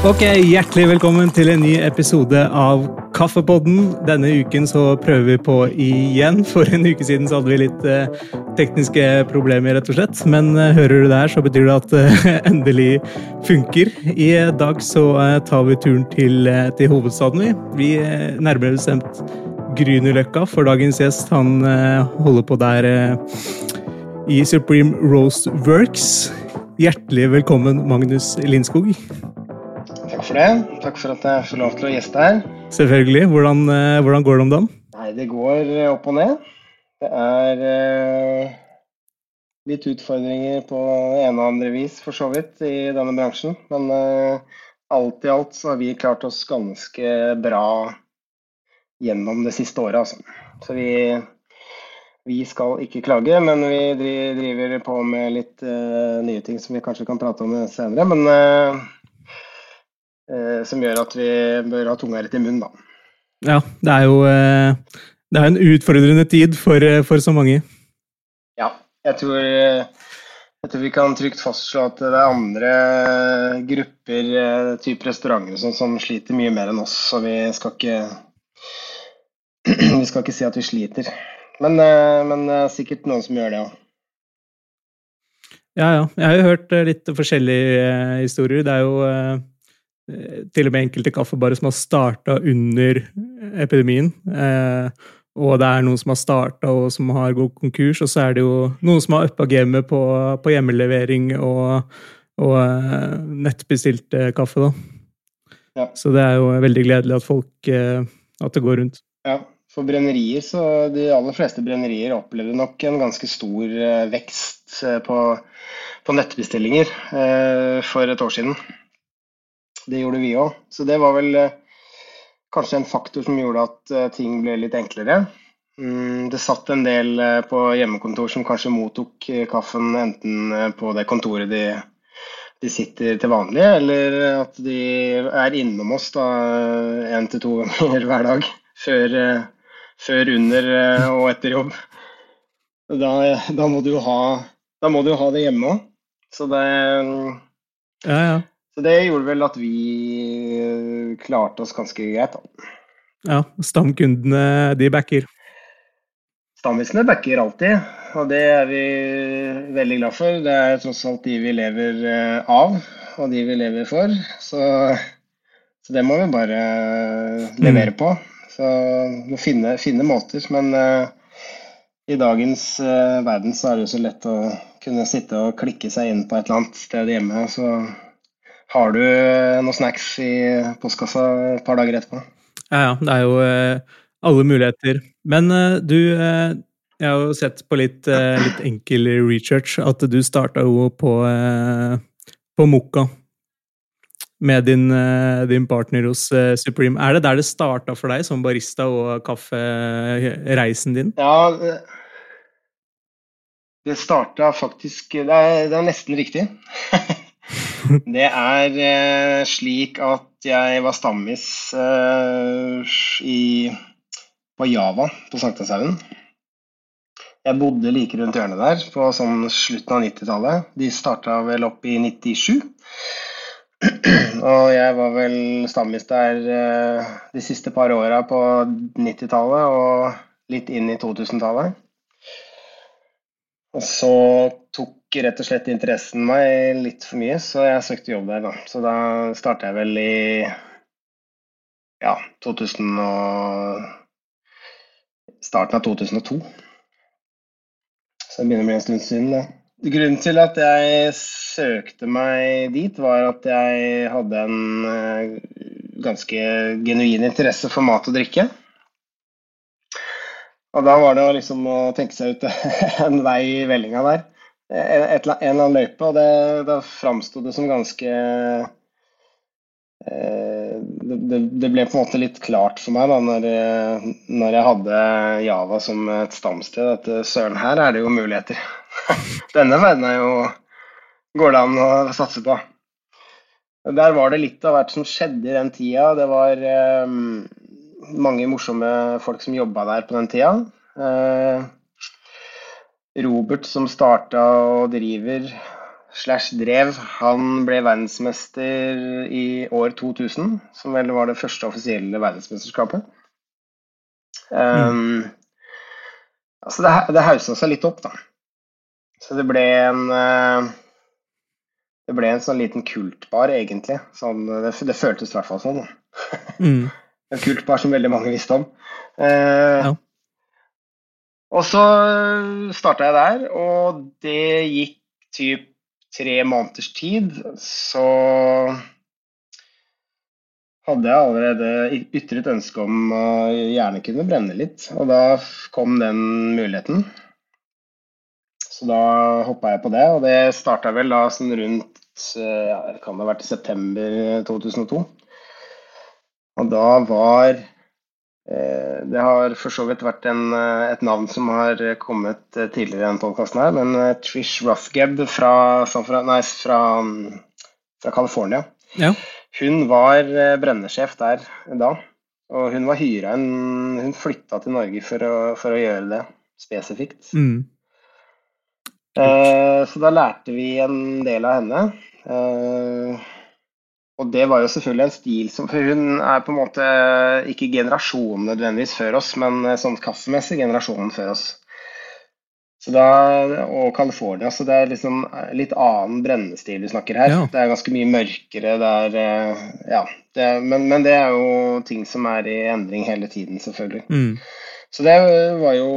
Ok, Hjertelig velkommen til en ny episode av Kaffepodden. Denne uken så prøver vi på igjen. For en uke siden så hadde vi litt eh, tekniske problemer, rett og slett. Men eh, hører du det her, så betyr det at eh, endelig funker. I dag så eh, tar vi turen til, eh, til hovedstaden, vi. Vi eh, nærmere bestemt Grünerløkka, for dagens gjest han holder på der i Supreme Roast Works. Hjertelig velkommen, Magnus Lindskog. Takk for det. Takk for at jeg får lov til å gjeste her. Selvfølgelig. Hvordan, eh, hvordan går det om dagen? Nei, det går eh, opp og ned. Det er eh, litt utfordringer på ene og andre vis, for så vidt, i denne bransjen. Men eh, alt i alt så har vi klart oss ganske bra gjennom det siste året, altså. Så vi, vi skal ikke klage, men vi driver på med litt eh, nye ting som vi kanskje kan prate om senere. Men som gjør at vi bør ha tunga rett i munnen, da. Ja, det er jo eh, det er en utfordrende tid for, eh, for så mange. Ja, jeg tror, jeg tror vi kan trygt fastslå at det er andre grupper, eh, type restauranter sånn, som sliter mye mer enn oss. Så vi skal ikke Vi skal ikke si at vi sliter. Men, eh, men er sikkert noen som gjør det òg. Ja, ja. Jeg har jo hørt eh, litt forskjellige eh, historier. Det er jo eh, til og med enkelte kaffebarer som har starta under epidemien. Eh, og det er noen som har starta og som har gått konkurs. Og så er det jo noen som har uppa gamet på, på hjemmelevering og, og eh, nettbestilt eh, kaffe, da. Ja. Så det er jo veldig gledelig at folk eh, At det går rundt. Ja, for brennerier, så de aller fleste brennerier opplevde nok en ganske stor eh, vekst eh, på, på nettbestillinger eh, for et år siden. Det gjorde vi òg. Så det var vel eh, kanskje en faktor som gjorde at eh, ting ble litt enklere. Mm, det satt en del eh, på hjemmekontor som kanskje mottok kaffen enten på det kontoret de, de sitter til vanlig, eller at de er innom oss da én til to ganger hver dag før, før, under og etter jobb. Da, da må du ha, ha det hjemme òg. Så det Ja, ja. Så det gjorde vel at vi eh, klarte oss ganske greit. da. ja. Stamkundene, de backer. Stammisene backer alltid, og det er vi veldig glad for. Det er tross alt de vi lever eh, av, og de vi lever for. Så, så det må vi bare levere på. Så vi må finne, finne måter. Men uh, i dagens uh, verden så er det jo så lett å kunne sitte og klikke seg inn på et eller annet sted hjemme, så har du eh, noen snacks i postkassa et par dager etterpå. Ja, ja. Det er jo eh, alle muligheter. Men eh, du Jeg har jo sett på litt, litt enkel research at du starta jo på, på Mokka med din, din partner hos Supreme. Er det der det starta for deg, som barista og kaffereisen din? Ja, det- det starta faktisk Det er, det er nesten riktig. Det er eh, slik at jeg var stammis eh, i, på Java på Sankthanshaugen. Jeg bodde like rundt hjørnet der på sånn slutten av 90-tallet. De starta vel opp i 97. Og jeg var vel stammis der eh, de siste par åra på 90-tallet og litt inn i 2000-tallet. Og så tok rett og slett interessen meg litt for mye, så jeg søkte jobb der, da. Så da starta jeg vel i ja, 2000 og starten av 2002. Så det begynner å bli en stund siden, det. Grunnen til at jeg søkte meg dit, var at jeg hadde en eh, ganske genuin interesse for mat og drikke. Og da var det liksom å tenke seg ut en vei i vellinga der. En, et, en eller annen løype, og det, da framsto det som ganske eh, det, det, det ble på en måte litt klart for meg da når, eh, når jeg hadde Java som et stamsted, at eh, søren, her er det jo muligheter. Denne verden er jo går det an å satse på. Der var det litt av hvert som skjedde i den tida. Det var eh, mange morsomme folk som jobba der på den tida. Eh, Robert som starta og driver slash drev, han ble verdensmester i år 2000, som vel var det første offisielle verdensmesterskapet. Um, altså det, det haussa seg litt opp, da. Så det ble en uh, Det ble en sånn liten kultbar, egentlig. Sånn, det, det føltes i hvert fall sånn. Mm. en kultbar som veldig mange visste om. Uh, ja. Og så starta jeg der, og det gikk typ tre måneders tid. Så hadde jeg allerede ytret ønske om å gjerne kunne brenne litt, og da kom den muligheten. Så da hoppa jeg på det, og det starta vel da sånn rundt ja, det kan ha vært i september 2002. Og da var det har for så vidt vært en, eh, et navn som har kommet eh, tidligere i denne podkasten her, men Trish Rothgeb fra, nei, fra, fra California. Ja. Hun var brennesjef der da, og hun var hyra inn Hun flytta til Norge for å, for å gjøre det spesifikt. Mm. Eh, så da lærte vi en del av henne. Eh, og det var jo selvfølgelig en stil som For hun er på en måte ikke generasjonen nødvendigvis før oss, men eh, sånn kaffemessig generasjonen før oss. Så da, og California, så det er liksom litt annen brennestil vi snakker her. Ja. Det er ganske mye mørkere. Det er, eh, ja, det er, men, men, det er jo ting som er i endring hele tiden, selvfølgelig. Mm. Så det var jo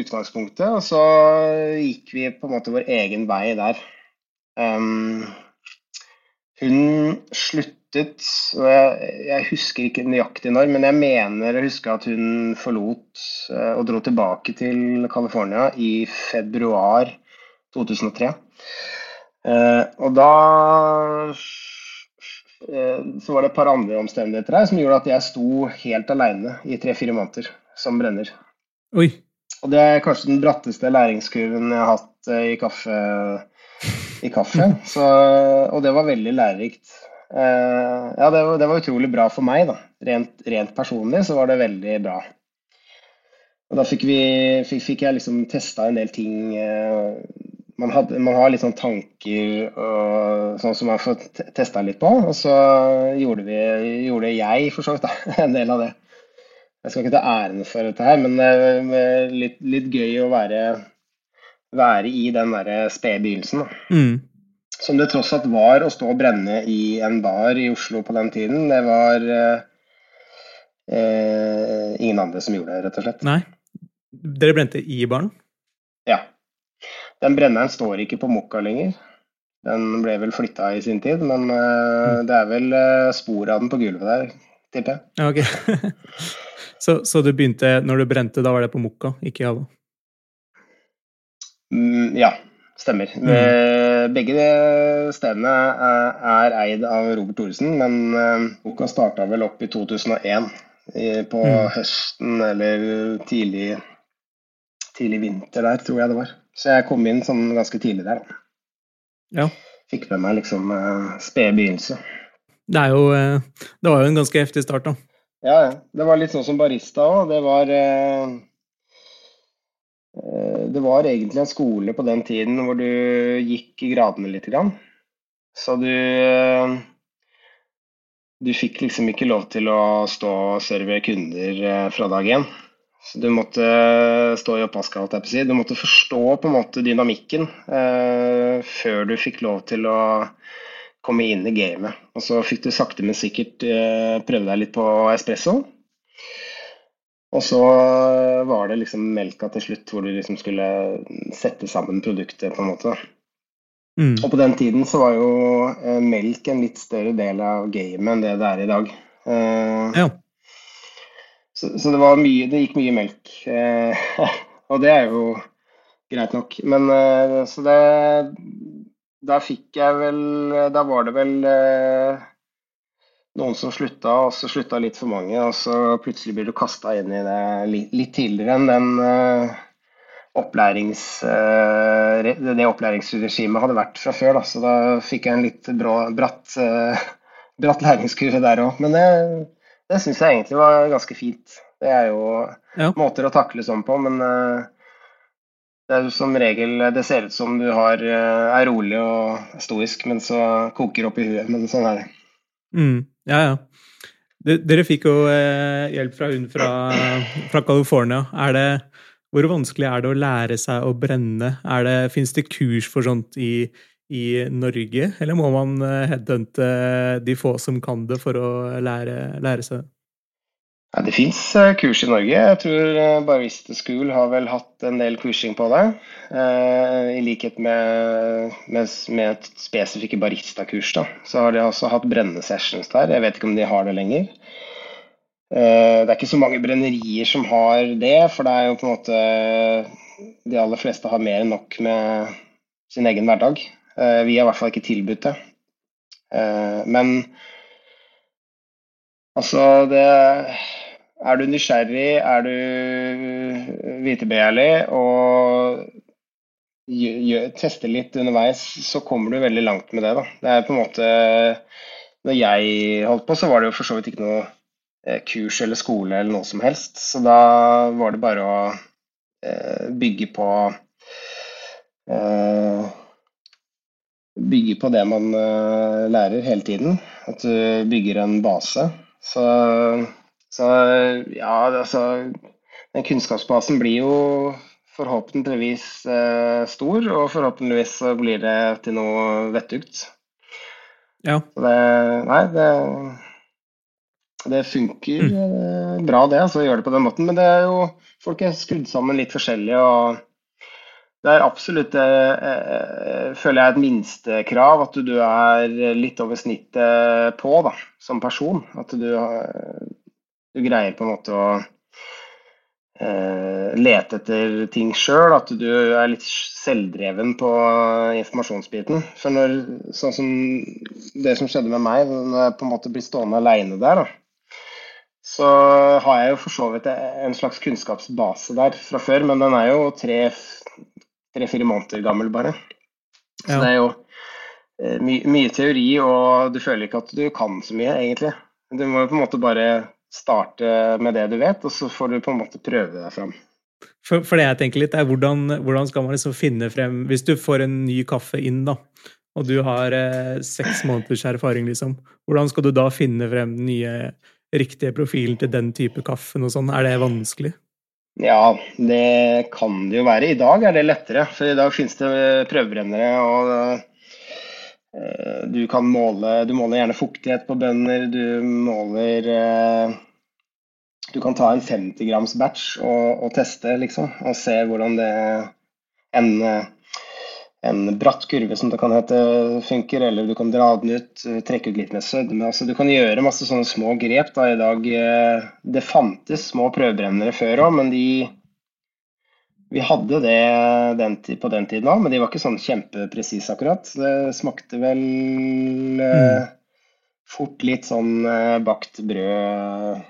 utgangspunktet, og så gikk vi på en måte vår egen vei der. Um, hun sluttet og jeg, husker ikke nøyaktig når, men jeg mener å huske at hun forlot uh, og dro tilbake til California i februar 2003. Uh, eh, og da uh, så var det et par andre omstendigheter her som gjorde at jeg sto helt aleine i tre-fire måneder som brenner. Oi. Og det er kanskje den bratteste læringskurven jeg har hatt i kaffe i kaffe. Så, og det var veldig lærerikt. Uh, ja, det var, det var, utrolig bra for meg, da. Rent, rent, personlig så var det veldig bra. Og da fikk, vi, fikk, fikk jeg liksom testa en del ting. Uh, man, hadde, man, har litt sånn tanker og sånn som man får testa litt på. Og så gjorde, vi, gjorde jeg for så vidt en del av det. Jeg skal ikke ta æren for dette her, men uh, litt, litt gøy å være være i den der spede begynnelsen. Mm. Som det tross alt var å stå og brenne i en bar i Oslo på den tiden. Det var eh, eh, ingen andre som gjorde det, rett og slett. Nei. Dere brente i baren? Ja. Den brenneren står ikke på Mokka lenger. Den ble vel flytta i sin tid, men uh, mm. det er vel eh, spor av den på gulvet der, tipper jeg. Okay. så, så, du begynte, når du brente, da var det på Mokka, ikke i Java? Mm, ja, stemmer. Mm. Begge stedene er eid av Robert Thoresen, men eh, boka starta vel opp i 2001. På mm. høsten eller tidlig, tidlig vinter der, tror jeg det var. Så jeg kom inn sånn ganske tidlig der. Ja. Fikk med meg liksom sped begynnelse. Det, er jo, det var jo en ganske heftig start, da. Ja, ja. Det var litt sånn som barista òg. Det var Eh, det var egentlig en skole på den tiden hvor du gikk i gradene litt. Så du eh, Du fikk liksom ikke lov til å stå og serve kunder eh, fra dag én. Så du måtte stå i oppvaska, si. Du måtte forstå på en måte dynamikken eh, før du fikk lov til å komme inn i gamet. Og så fikk du sakte, men sikkert eh, prøve deg litt på espresso. Og så var det liksom melka til slutt, hvor du liksom skulle sette sammen produktet, på en måte. Mm. Og på den tiden så var jo eh, melk en litt større del av gamet enn det det er i dag. Eh, ja. så, så, det var mye Det gikk mye melk. Eh, og det er jo greit nok. Men eh, så det Da fikk jeg vel Da var det vel eh, noen som slutta, og så slutta litt for mange. Og så plutselig blir du kasta inn i det litt, tidligere enn den uh, opplærings, uh, det opplæringsregimet hadde vært fra før. Da. Så da fikk jeg en litt brå, bratt, uh, bratt læringskurve der òg. Men det, det syns jeg egentlig var ganske fint. Det er jo ja. måter å takle sånn på, men Det er som regel Det ser ut som du har, er rolig og stoisk, men så koker opp i huet. Men sånn er det. Mm, ja, ja. Dere fikk jo eh, hjelp fra hun fra, fra California. Er det, hvor vanskelig er det å lære seg å brenne? Er det, Fins det kurs for sånt i, i Norge, eller må man eh, headhunte de få som kan det, for å lære, lære seg det? Ja, det fins eh, kurs i Norge. Jeg tror Barista School har vel hatt en del kursing på det. I likhet med, med, med spesifikke baristakurs, da. Så har de også hatt brennesessions der. Jeg vet ikke om de har det lenger. Det er ikke så mange brennerier som har det, for det er jo på en måte De aller fleste har mer enn nok med sin egen hverdag. Vi har i hvert fall ikke tilbudt det. Men altså, det er du nysgjerrig, er du vitebegjærlig og tester litt underveis, så kommer du veldig langt med det. Da. Det er på en måte Når jeg holdt på, så var det jo for så vidt ikke noe eh, kurs eller skole eller noe som helst. Så da var det bare å eh, bygge på eh, Bygge på det man lærer hele tiden. At du bygger en base. Så så ja, altså Den kunnskapsbasen blir jo forhåpentligvis eh, stor, og forhåpentligvis så blir det til noe vettugt. Ja. Så det Nei, det det funker mm. bra, det, altså, gjøre det på den måten. Men det er jo, folk er skrudd sammen litt forskjellig. og Det er absolutt, eh, eh, føler jeg, et minstekrav at du, du er litt over snittet på da, som person. At du, du greier på en måte å eh, lete etter ting sjøl. At du er litt selvdreven på informasjonsbiten. For når, sånn som det som skjedde med meg, når jeg på en måte blir stående aleine der, da, så har jeg jo for så vidt en slags kunnskapsbase der fra før, men den er jo tre-fire måneder gammel bare. Så ja. det er jo eh, my mye teori, og du føler ikke at du kan så mye, egentlig. Du må jo på en måte bare starte med det du vet, og så får du på en måte prøve deg fram. For, for, det jeg tenker litt, er hvordan, hvordan, skal man liksom finne frem Hvis du får en ny kaffe inn, da, og du har eh, seks måneders erfaring, liksom, hvordan skal du da finne frem den nye, riktige profilen til den type kaffen og sånn? Er det vanskelig? Ja, det kan det jo være. I dag er det lettere, for i dag finnes det prøvebrennere. og Eh, du kan måle Du måler gjerne fuktighet på bønder. Du måler eh, Du kan ta en 50 grams batch og, og teste, liksom, og se hvordan det en, en bratt kurve, som det kan hete, funker, eller du kan dra den ut, trekke ut litt med sødme. Altså, du kan gjøre masse sånne små grep da, i dag. Eh, det fantes små prøvebrennere før òg, men de vi hadde det den, på den tiden òg, men de var ikke sånn kjempepresise akkurat. Det smakte vel eh, mm. fort litt sånn eh, bakt brød,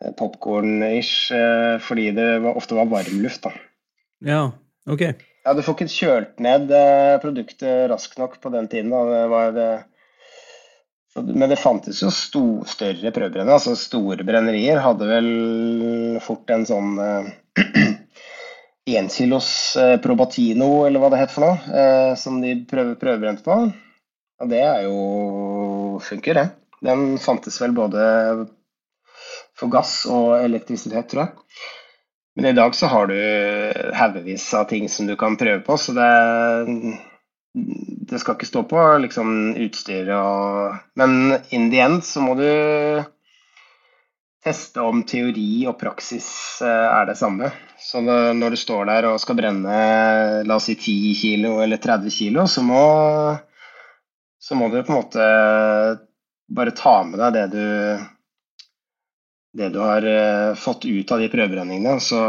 eh, popkorn-ish, eh, fordi det var, ofte var varmluft, da. Ja, ok. Ja, du får ikke kjølt ned eh, produktet raskt nok på den tiden. da. Det var men det fantes jo sto, større prøvebrennere. altså Store brennerier hadde vel fort en sånn eh, énkilos eh, Probatino, eller hva det het for noe, eh, som de prøver, prøvebrente på. Og det er jo funker, det. Den fantes vel både for gass og elektrisitet, tror jeg. Men i dag så har du haugevis av ting som du kan prøve på, så det, det skal ikke stå på liksom utstyr og Men in the end så må du teste om teori og praksis eh, er det samme. Så når du står der og skal brenne la oss si 10 kilo eller 30 kilo, så må, så må du på en måte bare ta med deg det du, det du har eh, fått ut av de prøvebrenningene. Så,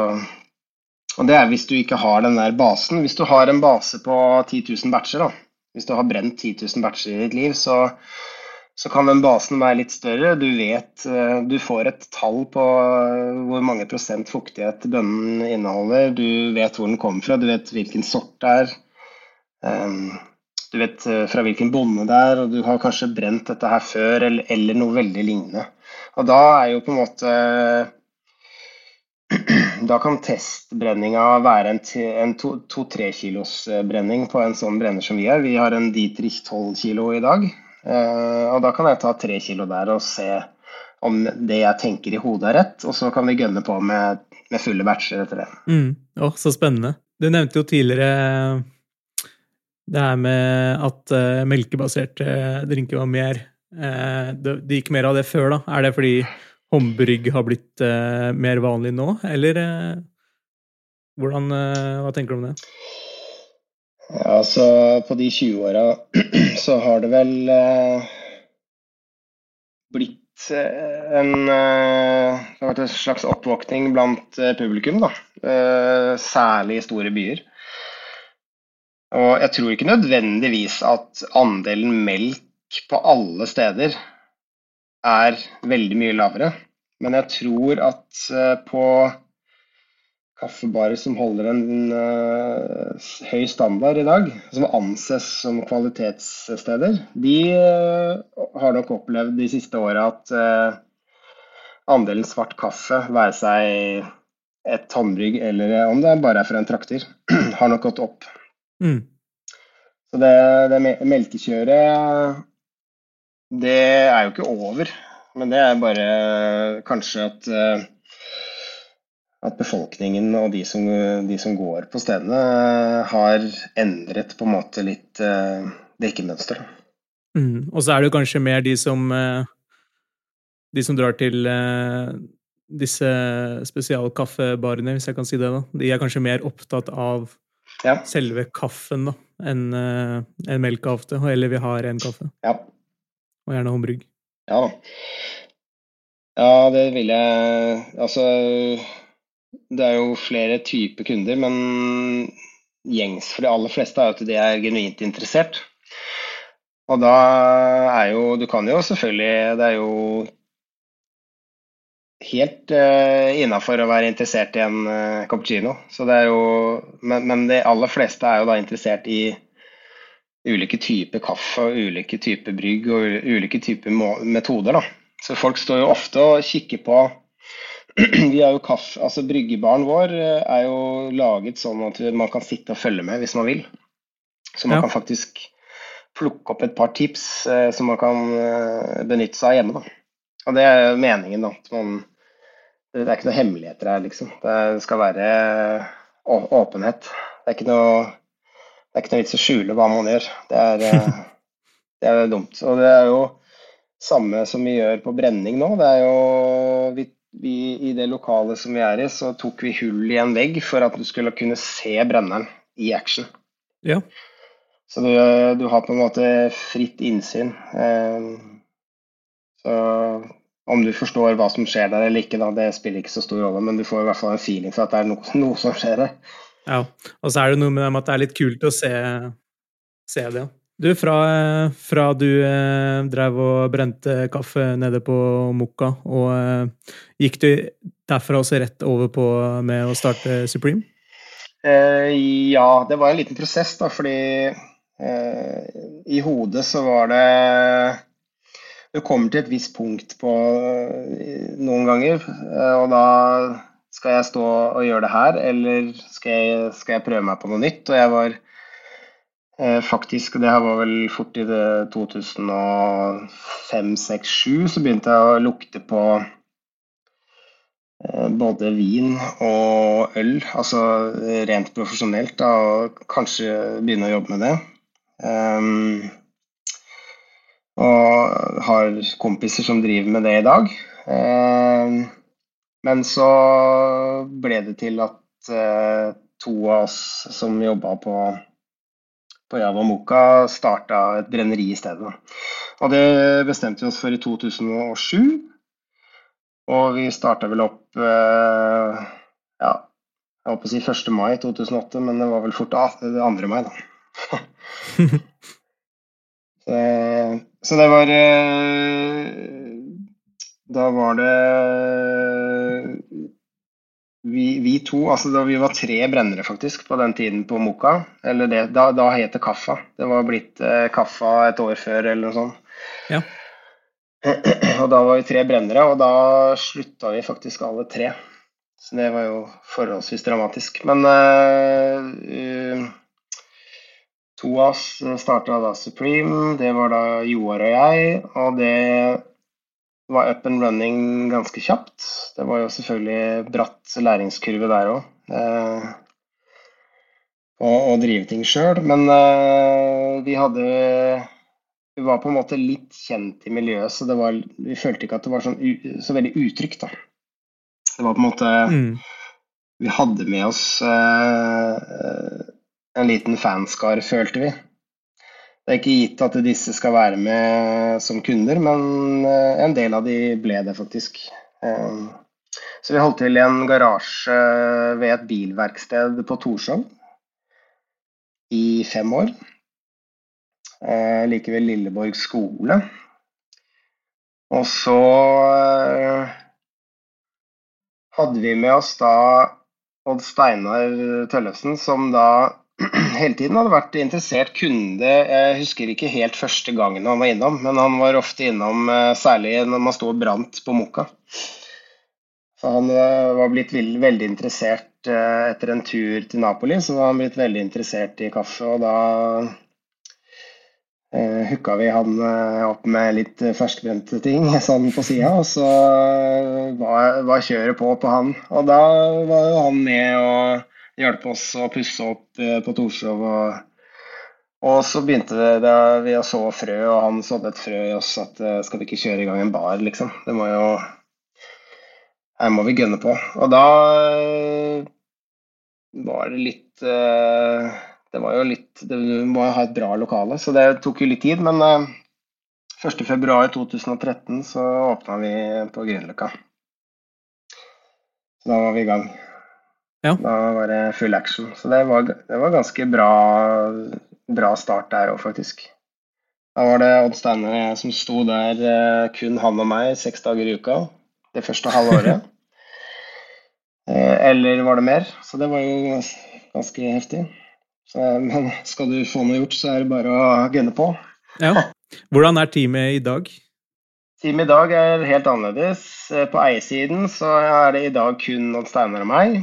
og det er hvis du ikke har den der basen. Hvis du har en base på 10 000 batcher, da, hvis du har brent 10 000 batcher i ditt liv, så så kan den basen være litt større. Du vet eh, Du får et tall på eh, hvor mange prosent fuktighet bønnen inneholder. Du vet hvor den kommer fra, du vet hvilken sort det er. Ehm, du vet eh, fra hvilken bonde det er, og du har kanskje brent dette her før, eller, noe veldig lignende. Og da er jo på en måte da kan testbrenninga være en, en to-tre kilos brenning på en sånn brenner som vi har. Vi har en Dietrich 12 kilo i dag. Og da kan jeg ta tre kilo der og se om det jeg tenker i hodet er rett, og så kan vi gønne på med, med fulle batcher etter det. Mm. Oh, så spennende. Du nevnte jo tidligere det her med at uh, melkebaserte drinker var mer det, gikk mer av det før, da. Er det fordi håndbrygg har blitt mer vanlig nå, eller hvordan Hva tenker du om det? Ja, så på de 20 åra så har det vel blitt Eh, en, eh, det har vært en slags oppvåkning blant eh, publikum, da. særlig i store byer. Og jeg tror ikke nødvendigvis at andelen melk på alle steder er veldig mye lavere. Men jeg tror at på kaffebarer som holder en uh, høy standard i dag, som anses som kvalitetssteder, de uh, har nok opplevd de siste åra at uh, andelen svart kaffe, være seg et håndbrygg eller om det bare er fra en trakter, har nok gått opp. Mm. Så det, det melkekjøret, det er jo ikke over. Men det er bare kanskje at at befolkningen og de som, de som, går på stedene, har endret på en måte litt uh, drikkemønster. Mm. Og så er det kanskje mer de som uh, De som drar til disse spesialkaffebarene, hvis jeg kan si det. da. De er kanskje mer opptatt av ja. selve kaffen da, enn en melka ofte, eller vi har en kaffe. Ja. Og gjerne håndbrygg. Ja da. Ja, det vil jeg Altså det er jo flere typer kunder, men gjengs for de aller fleste er at de er genuint interessert. Og da er jo Du kan jo selvfølgelig Det er jo helt uh, innafor å være interessert i en uh, cappuccino. Så det er jo, men, men, de aller fleste er jo da interessert i ulike typer kaffe og ulike typer brygg og ulike typer metoder. da. Så folk står jo ofte og kikker på vi er jo kaffe, altså Bryggebaren vår eh, er jo laget sånn at man kan sitte og følge med hvis man vil. Så man ja. kan faktisk plukke opp et par tips eh, som man kan eh, benytte seg av hjemme. Da. Og det er meningen, da. At man, det er ikke noe hemmeligheter her, liksom. Det skal være åpenhet. Det er ikke noe, det er ikke noe vits å skjule hva man gjør. Det er, eh, det er dumt. Og det er jo samme som vi gjør på brenning nå. Det er jo vi vi, I det lokalet som vi er i, så tok vi hull i en vegg for at du skulle kunne se brenneren i action. Ja. Så du, du, har på en måte fritt innsyn. Eh, så om du forstår hva som skjer der eller ikke, da, det spiller ikke så stor rolle, men du får i hvert fall en feeling for at det er noe, noe som skjer der. Ja, og så er det noe med at det er litt kult å se, se det. Du, fra, fra du eh, drev og brente kaffe nede på Mokka, og eh, gikk du derfra også rett over på med å starte Supreme? Eh, ja, det var en liten prosess, da, fordi eh, i hodet så var det Du kommer til et visst punkt på eh, noen ganger, eh, og da skal jeg stå og gjøre det her, eller skal jeg, skal jeg prøve meg på noe nytt? Og jeg var Eh, faktisk, det her var vel fort i det 2005-2006-2007, så begynte jeg å lukte på eh, både vin og øl, altså rent profesjonelt, da, og kanskje begynne å jobbe med det. Um, og har kompiser som driver med det i dag. Um, men så ble det til at uh, to av oss som jobba på på Javamoka starta et brenneri i stedet. Og det bestemte vi oss for i 2007. Og vi starta vel opp eh, ja, jeg holdt på å si 1. mai 2008, men det var vel fort 2. mai, da. så, så det var eh, Da var det vi, vi, to, altså da vi var tre brennere faktisk på den tiden på Moka. Eller det, da, da het det Kaffa. Det var blitt eh, Kaffa et år før eller noe sånt. Ja. Og da var vi tre brennere, og da slutta vi faktisk alle tre. Så det var jo forholdsvis dramatisk. Men eh, to av oss starta da Supreme. Det var da Joar og jeg. Og det var up and running ganske kjapt. Det var jo selvfølgelig bratt læringskurve der òg. Og å drive ting sjøl. Men eh, vi hadde vi var på en måte litt kjent i miljøet, så var, vi følte ikke at det var sånn, så veldig utrygt. da. Det var på en måte mm. Vi hadde med oss eh, en liten fanskar, følte vi. Det er ikke gitt at disse skal være med som kunder, men uh, en del av de ble det faktisk. Uh, så vi holdt til i en garasje ved et bilverksted på Torshov i fem år eh, like ved Lilleborg skole. Og så eh, hadde vi med oss da Odd Steinar Tøllefsen, som da hele tiden hadde vært interessert kunde. Jeg husker ikke helt første gangen han var innom, men han var ofte innom, eh, særlig når man sto og brant på Moka. Så han eh, var blitt veldig interessert eh, etter en tur til Napoli, så var han blitt veldig interessert i kaffe. Og da eh, hooka vi han opp med litt ferskbrente ting sånn på sida, og så var, var, kjøret på på han. Og da var jo han med og hjalp oss å pusse opp eh, på Torshov. Og, og, så begynte det da vi å så frø, og han sådde et frø i oss at eh, skal vi ikke kjøre i gang en bar, liksom. Det må jo Her må vi gønne på. Og da eh, var det litt det var jo litt Du må ha et bra lokale, så det tok jo litt tid. Men uh, eh, 1.2.2013 så åpna vi på Grünerløkka. Så da var vi i gang. Ja. Da var det full action. Så det var, det var ganske bra, bra start der òg, faktisk. Da var det Odd Steinar som sto der, uh, kun han og meg, seks dager i uka. Det første halvåret. uh, eller var det mer? Så det var jo ganske heftig. Så, men skal du få noe gjort, så er det bare å gunne på. Ja. Hvordan er teamet i dag? Teamet i dag er helt annerledes. Eh, på eiersiden så er det i dag kun Odd Steinar og meg.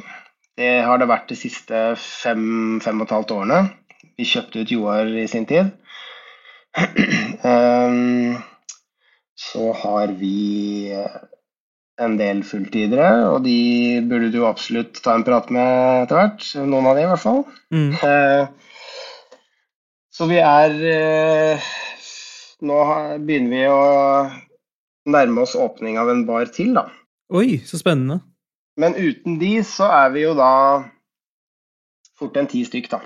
Det har det vært de siste fem, fem og et halvt årene. Vi kjøpte ut Joar i sin tid. Um, så har vi en del fulltidere, og de burde du absolutt ta en prat med etter hvert. Noen av de, i hvert fall. Mm. Eh, så vi er eh, Nå begynner vi å nærme oss åpning av en bar til, da. Oi, så spennende. Men uten de så er vi jo da fort en ti stykk, da.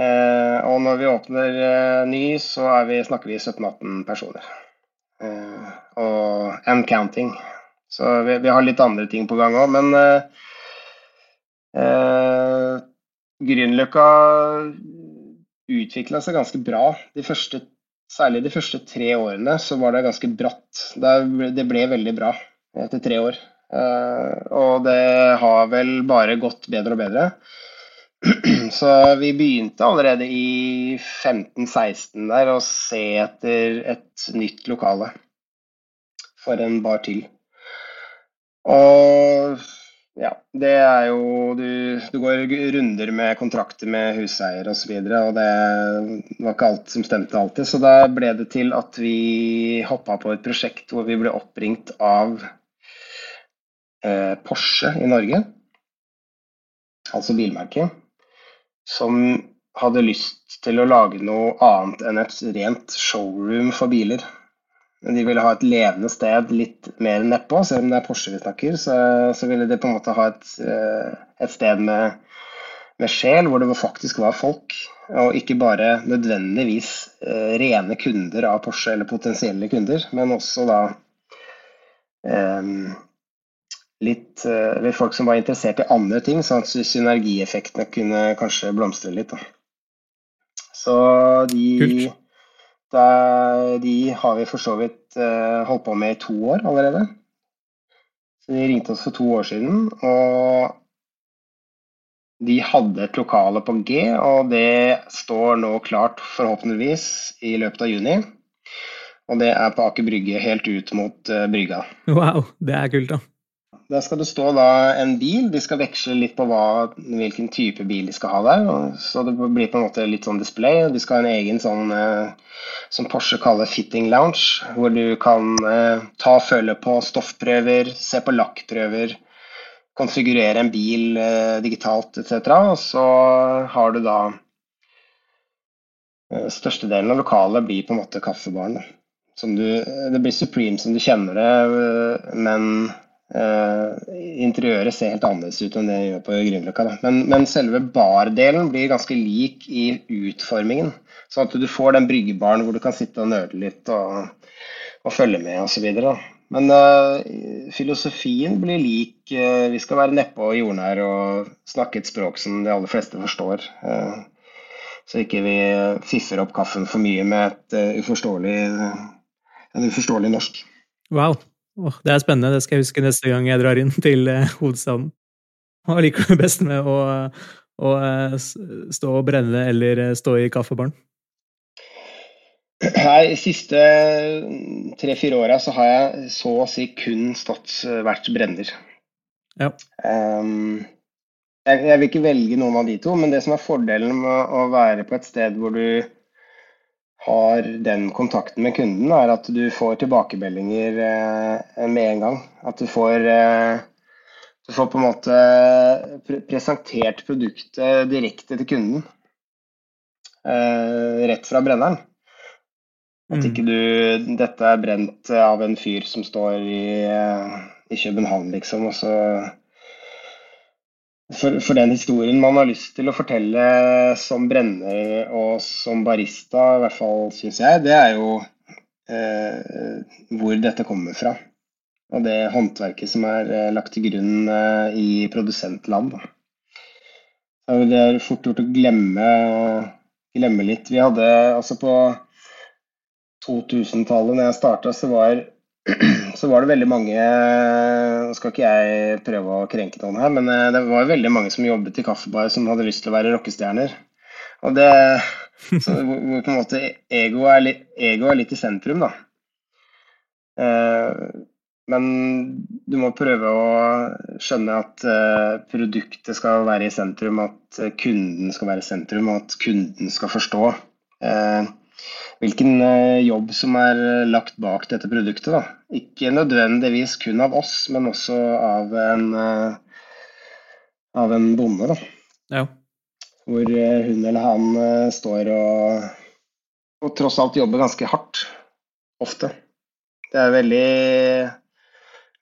Eh, og når vi åpner eh, ny, så vi, snakker vi 17-18 personer. Eh, og and counting. Så vi, vi, har litt andre ting på gang òg, men eh, uh, Grünerløkka utvikla seg ganske bra. De første, særlig de første tre årene så var det ganske bratt. Det ble veldig bra etter tre år. Uh, og det har vel bare gått bedre og bedre. Så vi begynte allerede i 15-16 der å se etter et nytt lokale for en bar til. Og ja, det er jo Du, du går runder med kontrakter med huseier osv., og, så videre, og det var ikke alt som stemte alltid. Så da ble det til at vi hoppa på et prosjekt hvor vi ble oppringt av eh, Porsche i Norge, altså bilmerket som hadde lyst til å lage noe annet enn et rent showroom for biler. Men de ville ha et levende sted litt mer nedpå, selv om det er Porsche vi snakker. Så, så ville de på en måte ha et, eh, et sted med, med, sjel, hvor det faktisk var folk. Og ikke bare nødvendigvis eh, rene kunder av Porsche, eller potensielle kunder, men også da eh, litt, ved folk som var interessert i andre ting, sånn at synergieffektene kunne kanskje blomstre litt. Da. Så de, da, de har vi for så vidt uh, holdt på med i to år allerede. Så De ringte oss for to år siden, og de hadde et lokale på G, og det står nå klart forhåpentligvis i løpet av juni. Og det er på Aker Brygge helt ut mot uh, brygga. Wow, det er kult, da. Der skal det stå da en bil. De skal veksle litt på hva, hvilken type bil de skal ha der. Så det blir på en måte litt sånn display. De skal ha en egen sånn eh, som Porsche kaller fitting lounge, hvor du kan eh, ta følge på stoffprøver, se på lakkprøver, konfigurere en bil eh, digitalt etc. Og så har du da Størstedelen av lokalet blir på en måte kaffebaren. Du, det blir Supreme som du kjenner det, men interiøret ser helt annerledes ut enn det gjør på Grünerløkka. Men, men, selve bardelen blir ganske lik i utformingen. Sånn at du får den bryggebaren hvor du kan sitte og nøle litt og, og følge med osv. Men uh, filosofien blir lik. Uh, vi skal være nedpå jordnær og snakke et språk som de aller fleste forstår. så ikke vi fiffer opp kaffen for mye med et uforståelig, en uforståelig norsk. Wow. Oh, det er spennende. Det skal jeg huske neste gang jeg drar inn til eh, hovedstaden. Hva liker du best med å, å eh, stå og brenne eller eh, stå i kaffebaren? Nei, De siste tre-fire åra så har jeg så å si kun stått vært brenner. Ja. Um, jeg, jeg, vil ikke velge noen av de to, men det som er fordelen med å være på et sted hvor du har den kontakten med kunden, er at du får tilbakemeldinger eh, med en gang. At du får, eh, du får på en måte presentert produktet direkte til kunden. Eh, rett fra brenneren. At ikke du Dette er brent av en fyr som står i, i København, liksom, og så for, for, den historien man har lyst til å fortelle som brenner og som barista, i hvert fall syns jeg, det er jo eh, hvor dette kommer fra. Og det håndverket som er eh, lagt til grunn eh, i produsentland. Det er fort gjort å glemme, glemme litt. Vi hadde altså på 2000-tallet, når jeg starta, så var så var det veldig mange Nå skal ikke jeg prøve å krenke noen her, men eh, det var veldig mange som jobbet i kaffebar som hadde lyst til å være rockestjerner. Og det så, Hvor på en måte ego er, litt, ego er litt i sentrum, da. Eh, men du må prøve å skjønne at eh, produktet skal være i sentrum, at kunden skal være i sentrum, og at kunden skal forstå hvilken eh, jobb som er eh, lagt bak dette produktet. Da. Ikke nødvendigvis kun av oss, men også av en, eh, av en bonde. Da. Ja. Hvor hun eller han står og, og tross alt jobber ganske hardt. Ofte. Det er veldig,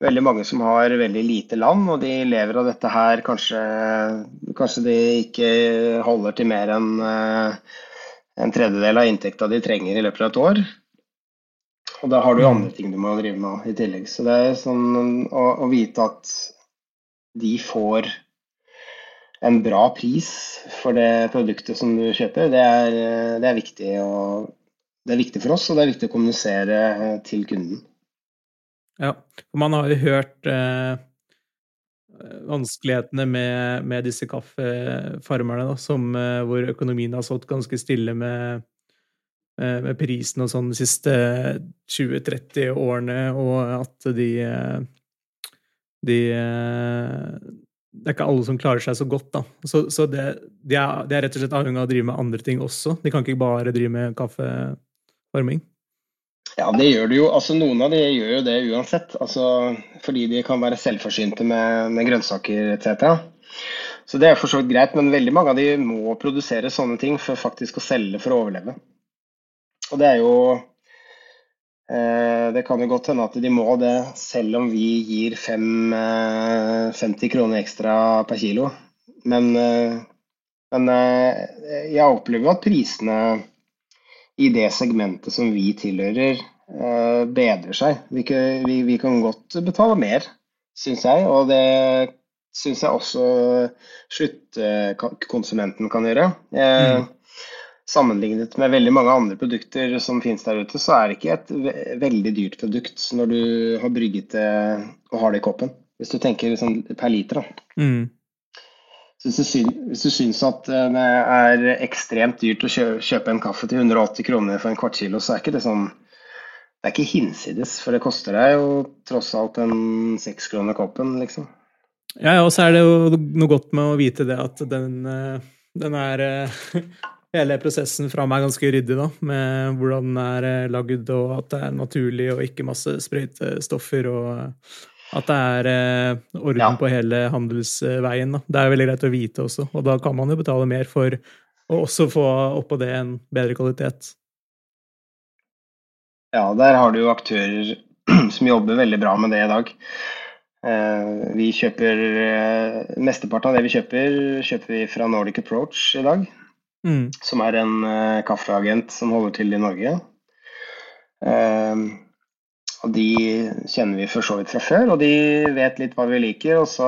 veldig mange som har veldig lite land, og de lever av dette her. Kanskje, kanskje de ikke holder til mer enn en tredjedel av inntekta de trenger i løpet av et år. Og da har du andre ting du må drive med i tillegg. Så det er sånn å, å vite at de får en bra pris for det produktet som du kjøper, det er, det er, viktig, og, det er viktig for oss, og det er viktig å kommunisere til kunden. Ja, for man har jo hørt eh, vanskelighetene med, med disse kaffefarmerne, da, som, eh, hvor økonomien har stått ganske stille med, eh, med prisen og sånn de siste 20-30 årene, og at de, eh, de det er ikke alle som klarer seg så godt, da. Så, så det, de, er, de, er, rett og slett avhengig av å drive med andre ting også. De kan ikke bare drive med kaffefarming. Ja, det gjør det jo. Altså, noen av de gjør jo det uansett. Altså, fordi de kan være selvforsynte med, med grønnsaker etc. Så det er for så vidt greit, men veldig mange av de må produsere sånne ting for faktisk å selge for å overleve. Og det er jo eh, Det kan jo godt hende at de må det, selv om vi gir fem, eh, 50 kroner ekstra per kilo. Men, eh, men eh, jeg opplever at prisene i det segmentet som vi tilhører, eh, bedrer seg. Vi, vi, vi kan godt betale mer, syns jeg. Og det syns jeg også sluttkonsumenten kan gjøre. Eh, mm. Sammenlignet med veldig mange andre produkter som finnes der ute, så er det ikke et veldig dyrt produkt når du har brygget det og har det i koppen. Hvis du tenker liksom per liter. da. Mm. Så hvis, du syns, hvis du syns at eh, det er ekstremt dyrt å kjøpe en kaffe til 180 kroner for en kvart kilo, så er ikke det sånn det er ikke hinsides, for det koster deg jo tross alt en seks kroner koppen, liksom. Ja, ja, og så er det jo noe godt med å vite det at den, eh, den er eh, Hele prosessen fra meg ganske ryddig, da, med hvordan den er eh, lagd, og at det er naturlig og ikke masse sprøytestoffer, og at det er orden ja. på hele handelsveien. Da. Det er veldig greit å vite også, og da kan man jo betale mer for å også få oppå det en bedre kvalitet. Ja, der har du jo aktører som jobber veldig bra med det i dag. Eh, vi kjøper eh, Mesteparten av det vi kjøper, kjøper vi fra Nordic Approach i dag. Mm. Som er en uh, kaffeagent som holder til i Norge. Og de kjenner vi for så vidt fra før, og de vet litt hva vi liker. Og så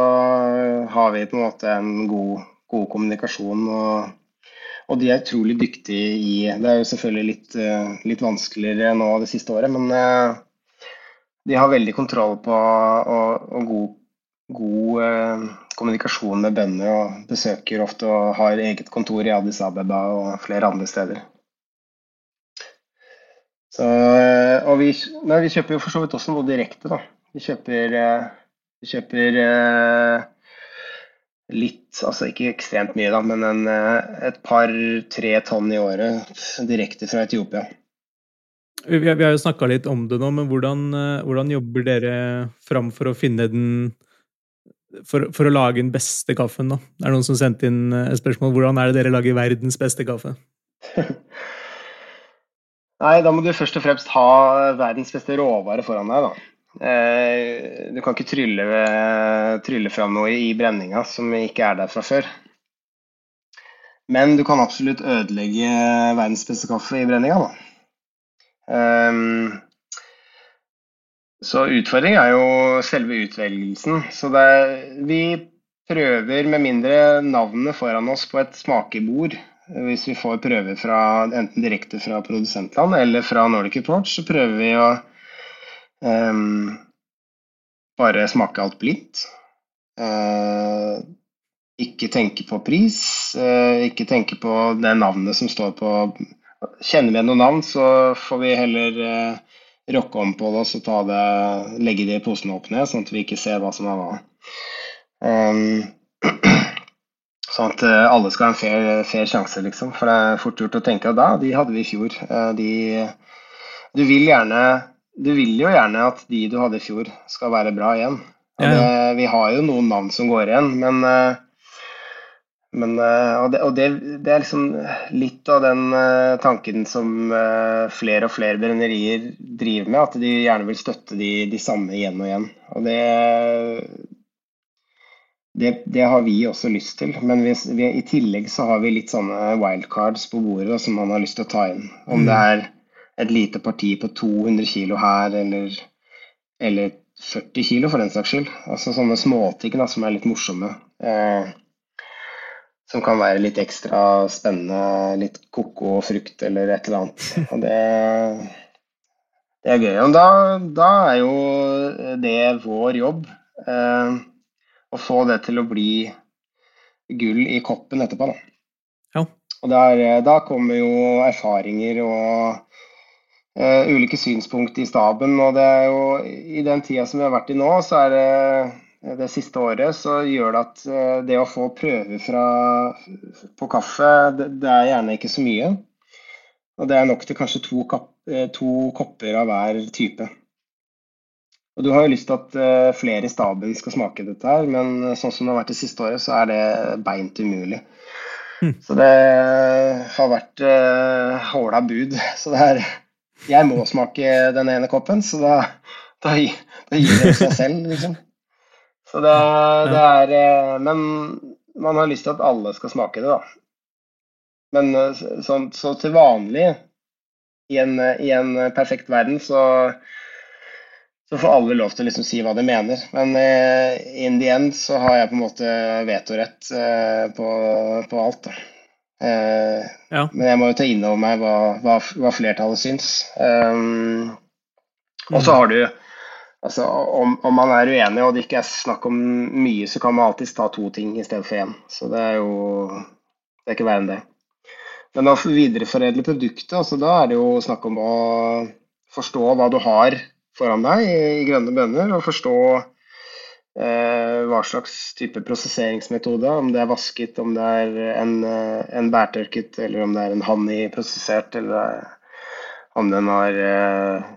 har vi på en måte en god, god kommunikasjon og og de er utrolig dyktige i Det er jo selvfølgelig litt, eh, litt vanskeligere nå det siste året, men eh, de har veldig kontroll på og, og god, god eh, kommunikasjon med bønder og besøker ofte og har eget kontor i Addis Abeba og flere andre steder. Så, og vi, nei, vi, kjøper jo for så vidt også noe direkte, da. Vi kjøper, vi kjøper litt, altså ikke ekstremt mye, da, men en, eh, et par-tre tonn i året direkte fra Etiopia. Vi, vi har jo snakka litt om det nå, men hvordan, eh, hvordan, jobber dere fram for å finne den for, for, å lage den beste kaffen, da? Det er noen som sendte inn eh, et spørsmål. Hvordan er det dere lager verdens beste kaffe? Nei, da må du først og fremst ha verdens beste råvare foran deg, da. Eh, du kan ikke trylle, trylle fram noe i brenninga som ikke er der fra før. Men du kan absolutt ødelegge verdens beste kaffe i brenninga, da. Um, så utfordring er jo selve utvelgelsen. Så er, vi prøver, med mindre navnet foran oss på et smakebord, hvis vi får prøver fra, enten direkte fra produsentland eller fra Nordic Approach, så prøver vi å Um, bare smake alt blindt. Uh, ikke tenke på pris, uh, ikke tenke på det navnet som står på Kjenner vi noen navn, så får vi heller uh, rocke om på det og det, legge det i posen opp ned, sånn at vi ikke ser hva som er hva. Um, sånn at alle skal ha en fair, fair, sjanse, liksom. For det er fort gjort å tenke at da, de hadde vi i fjor. De, du vil gjerne du vil jo gjerne at de du hadde i fjor, skal være bra igjen. Det, vi har jo noen navn som går igjen, men, eh, men eh, og, det, og det, det, er liksom litt av den uh, tanken som uh, flere og flere brennerier driver med, at de gjerne vil støtte de, de samme igjen og igjen. Og det, det, har vi også lyst til, men vi, vi, i tillegg så har vi litt sånne wildcards på bordet som man har lyst til å ta inn. Om mm. det er et lite parti på 200 kg her, eller, eller 40 kg for den saks skyld. Altså sånne småting da, som er litt morsomme. Eh, som kan være litt ekstra spennende, litt koko og frukt eller et eller annet. Og det, det er gøy. Og da, da, er jo det vår jobb. Eh, å få det til å bli gull i koppen etterpå, da. Ja. Og der, da kommer jo erfaringer og uh, ulike synspunkt i staben. Og det er jo i den tida som vi har vært i nå, så er det det siste året så gjør det at uh, det å få prøver fra, på kaffe, det, det, er gjerne ikke så mye. Og det er nok til kanskje to, kapp, uh, to kopper av hver type. Og Du har jo lyst til at flere i staben skal smake dette, her, men sånn som det har vært det siste året, så er det beint umulig. Mm. Så det har vært uh, håla bud. Så det er jeg må smake den ene koppen, så da, da, da gir det seg selv, liksom. Så det, det, er eh, Men man har lyst til at alle skal smake det, da. Men eh, så, så til vanlig, i en, i en, perfekt verden, så, så får alle lov til å liksom si hva de mener. Men uh, in the end så har jeg på en måte vetorett uh, på, på alt. da. Eh, ja. Men jeg må jo ta inn over meg hva, hva, hva flertallet syns. Um, og så har du altså, om, om, man er uenig og det ikke er snakk om mye, så kan man alltids ta to ting i stedet for én. Så det er jo Det er ikke verre enn det. Men å videreforedle produktet, altså, da er det jo snakk om å forstå hva du har foran deg i, i grønne bønner, og forstå eh, hva slags type prosesseringsmetode, om det er vasket, om det er en, eh, en bærtørket, eller om det er en honey-prosessert, eller om den har eh,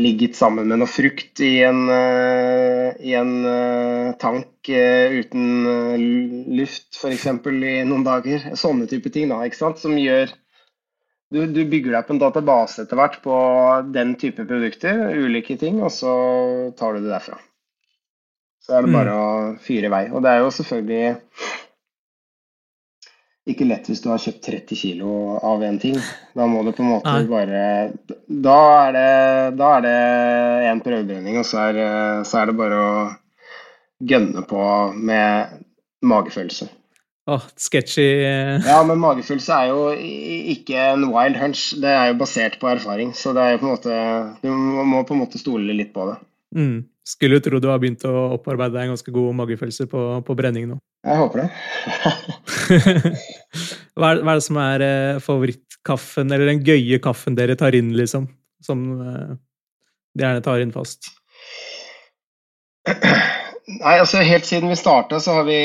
ligget sammen med noe frukt i en, uh, i en uh, tank uh, uten luft f.eks. i noen dager. Sånne type ting da, ikke sant? som gjør du, du, bygger deg på en database etter hvert på den type produkter, ulike ting, og så tar du det derfra. Så er det bare mm. å fyre i vei. Og det er jo selvfølgelig ikke lett hvis du har kjøpt 30 kg av en ting. Da må du på en måte Nei. bare Da er det, da er det en prøvebrenning, og så er, så er, det bare å gønne på med magefølelse. Åh, oh, sketchy. Ja, men magefølelse er jo ikke en wild hunch. Det er jo basert på erfaring, så det er jo på en måte Du må på en måte stole litt på det. Mm. Skulle tro du har begynt å opparbeide deg en ganske god magefølelse på, på brenning nå. Jeg håper det. hva, er, hva, er, det som er eh, favorittkaffen, eller den gøye kaffen dere tar inn, liksom? Som eh, de gjerne tar inn fast? Nei, altså helt siden vi starta, så har vi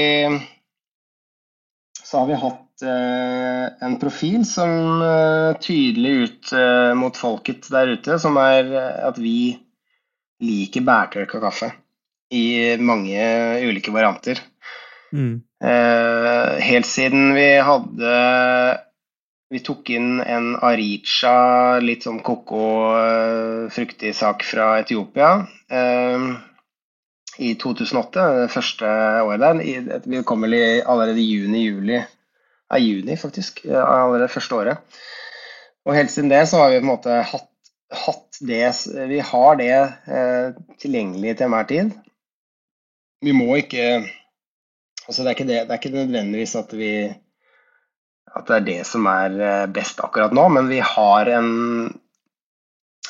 så har vi hatt eh, en profil som eh, tydelig ut eh, mot folket der ute, som er at vi liker bærtørka kaffe i mange ulike varianter. Mm. Eh, helt siden vi hadde Vi tok inn en Aricha, litt sånn koko-fruktig eh, sak fra Etiopia eh, i 2008, det første året der. Vi kom vel allerede i juni-juli. Ja, juni, faktisk. Allerede første året. Og helt siden det så har vi på en måte hatt hatt det Vi har det eh, tilgjengelig til enhver tid. Vi må ikke Altså det er ikke, det, det er ikke nødvendigvis at vi at det er det som er eh, best akkurat nå, men vi har en,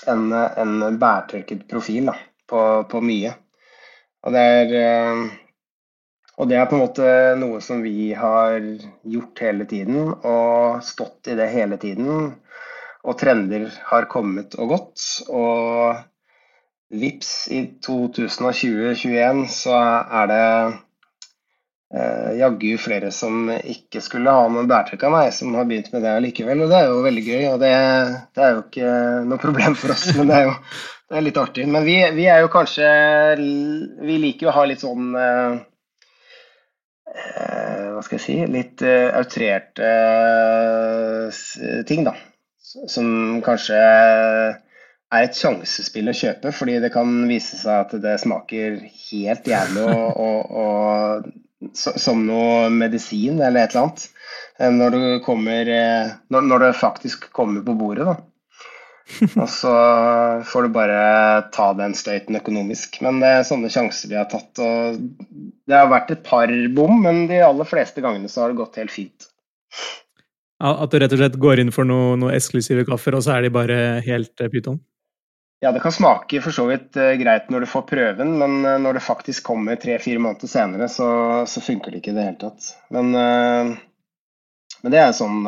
en, en bærtørket profil da, på, på, mye. Og det, er, eh, og det er på en måte noe som vi har gjort hele tiden, og stått i det hele tiden og trender har kommet og gått. Og vips, i 2020-2021 så er det eh, jaggu flere som ikke skulle ha noen bærtrekk av meg, som har begynt med det likevel. Og det er jo veldig gøy, og det, det er jo ikke noe problem for oss, men det er jo det er litt artig. Men vi, vi, er jo kanskje Vi liker jo å ha litt sånn eh, eh Hva skal jeg si Litt eh, outrerte eh, ting, da som kanskje er et sjansespill å kjøpe, fordi det kan vise seg at det smaker helt jævlig og, og, og, som noe medisin eller et eller annet. Eh, når, du kommer, eh, når, når det faktisk kommer på bordet, da. Og så får du bare ta den støyten økonomisk. Men det er sånne sjanser vi har tatt. og Det har vært et par bom, men de aller fleste gangene så har det gått helt fint. At du rett og slett går inn for noen noe eksklusive kaffer, og så er de bare helt uh, pyton? Ja, det kan smake for så vidt uh, greit når du får prøven, men uh, når det faktisk kommer tre-fire måneder senere, så, så, funker det ikke i det hele tatt. Men, men det er sånn,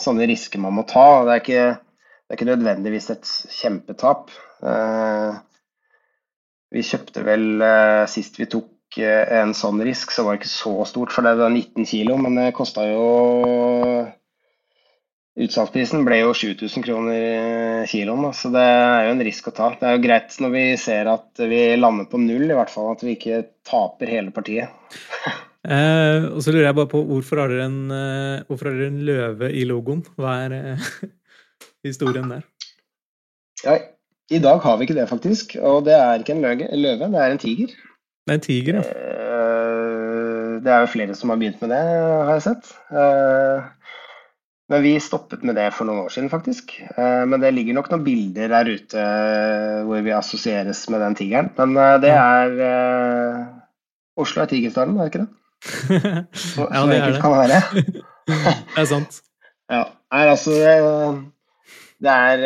sånne risker man må ta. Det er ikke, det er ikke nødvendigvis et kjempetap. Vi kjøpte vel sist vi tok en sånn risk, så var det ikke så stort, for det var 19 kilo, men det kosta jo Utsalgsprisen ble jo 7000 kroner kiloen, så det er jo en risk å ta. Det er jo greit når vi ser at vi lander på null, i hvert fall at vi ikke taper hele partiet. eh, og så lurer jeg bare på, hvorfor har dere en, eh, hvorfor har dere en løve i logoen? Hva er eh, historien der? Ja, I dag har vi ikke det, faktisk. Og det er ikke en løve, det er en tiger. Det er en tiger, ja. Eh, det er jo flere som har begynt med det, har jeg sett. Eh, men vi stoppet med det for noen år siden, faktisk. Eh, men det ligger nok noen bilder der ute hvor vi assosieres med den tigeren. Men det er Oslo er tigerstaden, er det ikke det? Så, ja, det kan det være. det er sant. Ja. Nei, altså det, er,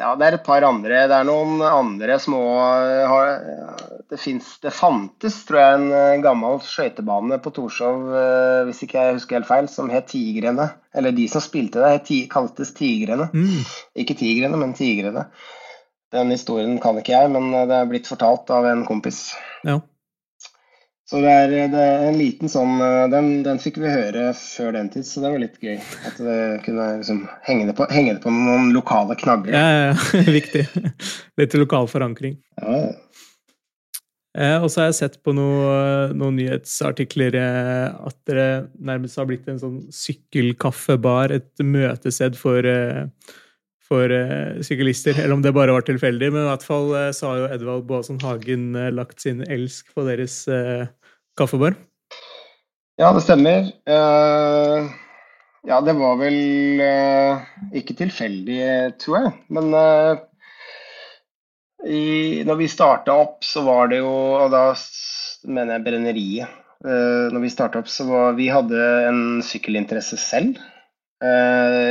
ja, det er et par andre. Det er noen andre små Det, finnes, det fantes, tror jeg, en gammel skøytebane på Torshov, hvis ikke jeg husker helt feil, som het Tigrene. Eller de som spilte det, kaltes Tigrene. Mm. Ikke Tigrene, men Tigrene. Den historien kan ikke jeg, men det er blitt fortalt av en kompis. Ja. Så det er, det er, en liten sånn eh, den, den, fikk vi høre før den tid, så det var litt gøy. At det kunne liksom henge det på, henge det på noen lokale knagger. Ja, ja, ja. Viktig. Litt lokal forankring. Ja, ja. Eh, og så har jeg sett på noen, noen nyhetsartikler eh, at dere nærmest har blitt en sånn sykkelkaffebar, et møtested for, eh, for syklister. Eller om det bare var tilfeldig, men i hvert fall så har jo Edvald Boasson Hagen lagt sin elsk på deres kaffebar? Ja, det stemmer. Ja, det var vel ikke tilfeldig, tror jeg. Men i, når vi starta opp, så var det jo Og da mener jeg brenneriet. når vi starta opp, så var vi hadde en sykkelinteresse selv.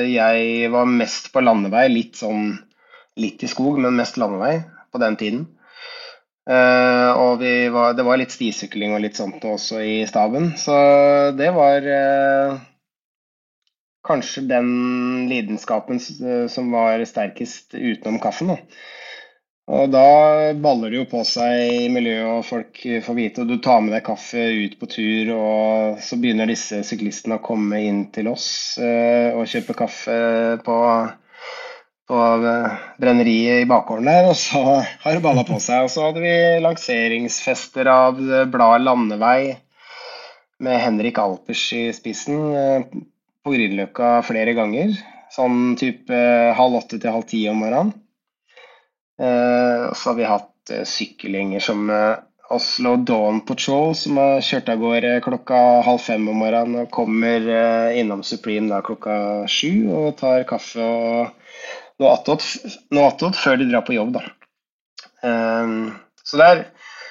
jeg var mest på landevei, litt sånn litt i skog, men mest landevei på den tiden. Uh, og var, det var litt stisykling og litt sånt også i staben. Så det var uh, kanskje den lidenskapen uh, som var sterkest utenom kaffen. Da. Og da baller det jo på seg i miljøet, og folk får vite, og du tar med deg kaffe ut på tur, og så begynner disse syklistene å komme inn til oss og kjøpe kaffe på på brenneriet i bakgården der, og så har det balla på seg. Og så hadde vi lanseringsfester av bladet Landevei med Henrik Alpers i spissen eh, på Grünerløkka flere ganger. Sånn type eh, halv åtte til halv ti om morgenen. Eh, og så har vi hatt sykkelgjenger som Oslo Dawn Patrol, som har kjørt av gårde klokka halv fem om morgenen og kommer innom Supreme da klokka sju og tar kaffe og noe attåt før de drar på jobb, da. Um, så der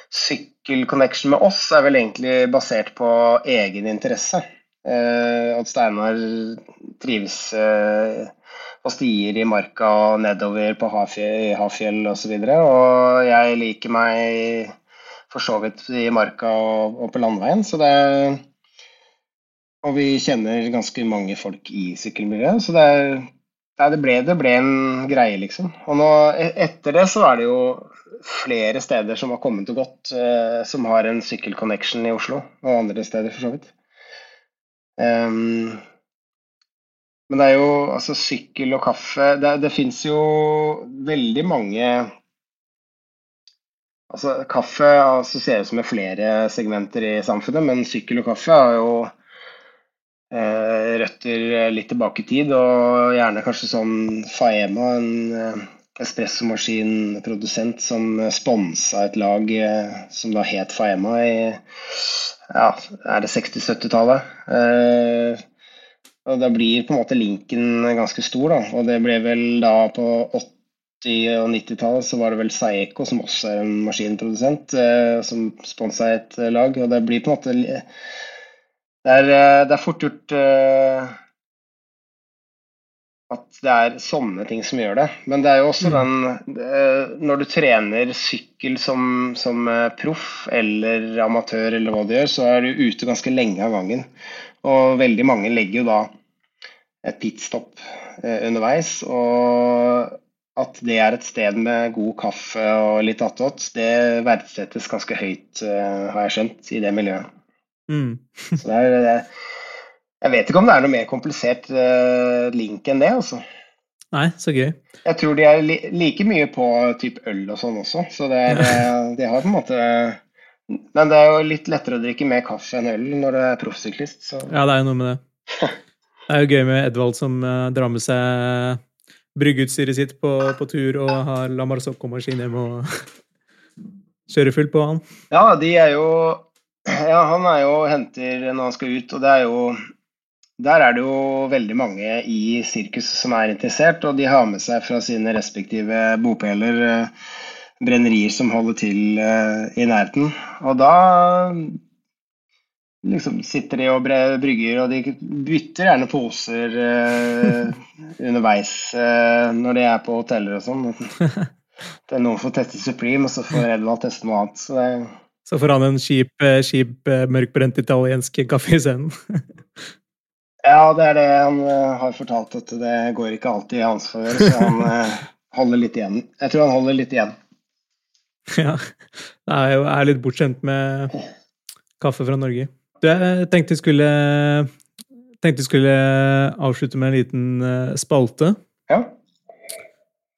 Sykkelconnection med oss er vel egentlig basert på egen interesse. At Steinar trives på stier i marka og nedover på Hafjell, osv. Og, så og jeg liker meg for så vidt i marka og, og på landeveien. Så det og vi kjenner ganske mange folk i sykkelmiljøet, så det det ble, det ble, en greie, liksom. Og nå, e, etter det så er det jo flere steder som har kommet og gått, eh, som har en sykkelconnection i Oslo, og andre steder for så vidt. Um, men det er jo altså sykkel og kaffe Det, det fins jo veldig mange Altså Kaffe assosieres med flere segmenter i samfunnet, men sykkel og kaffe har jo Eh, røtter litt tilbake i tid, og gjerne kanskje sånn Faema, en eh, espressomaskinprodusent som sponsa et lag eh, som da het Faema i ja, er det 60-70-tallet. Og da blir på en måte linken ganske stor, da. Og det ble vel da på 80- og 90-tallet så var det vel Saeco, som også er en maskinprodusent, som sponsa et lag. Og det blir på en måte det er, eh, det er fort gjort at det er sånne ting som gjør det. Men det er jo også mm. den Når du trener sykkel som, som proff eller amatør eller hva du gjør, så er du ute ganske lenge av gangen. Og veldig mange legger jo da et pitstop underveis. Og at det er et sted med god kaffe og litt attåt, det verdsettes ganske høyt, har jeg skjønt, i det miljøet. Mm. så det er, jeg vet ikke om det er noe mer komplisert link enn det, altså. Nei, så gøy. Jeg tror de er li like mye på type øl og sånn også, så det er, eh, de har på en måte Men det er jo litt lettere å drikke mer kaffe enn øl når du er proffsyklist, så Ja, det er jo noe med det. Det er jo gøy med Edvald som uh, drar med seg bryggeutstyret sitt på, på, tur og har La Marzocco-maskin hjemme og kjører fullt på han. Ja, de er jo ja, han er jo henter når han skal ut, og det er jo Der er det jo veldig mange i sirkus som er interessert, og de har med seg fra sine respektive bopeler eh, brennerier som holder til eh, i nærheten. Og da liksom sitter de og brygger, og de bytter gjerne poser uh, underveis uh, når de er på hoteller og sånn. Det er noen får teste Supreme, og så får Edvald teste noe annet. Så, det... så får han en kjip, eh, kjip mørkbrent italiensk kaffe isteden? ja, det er det han har fortalt, at det går ikke alltid i hans favør, så han holder litt igjen. Jeg tror han holder litt igjen. Ja. Jeg er litt bortskjemt med kaffe fra Norge. Jeg tenkte jeg skulle, tenkte jeg skulle avslutte med en liten eh, spalte. Ja.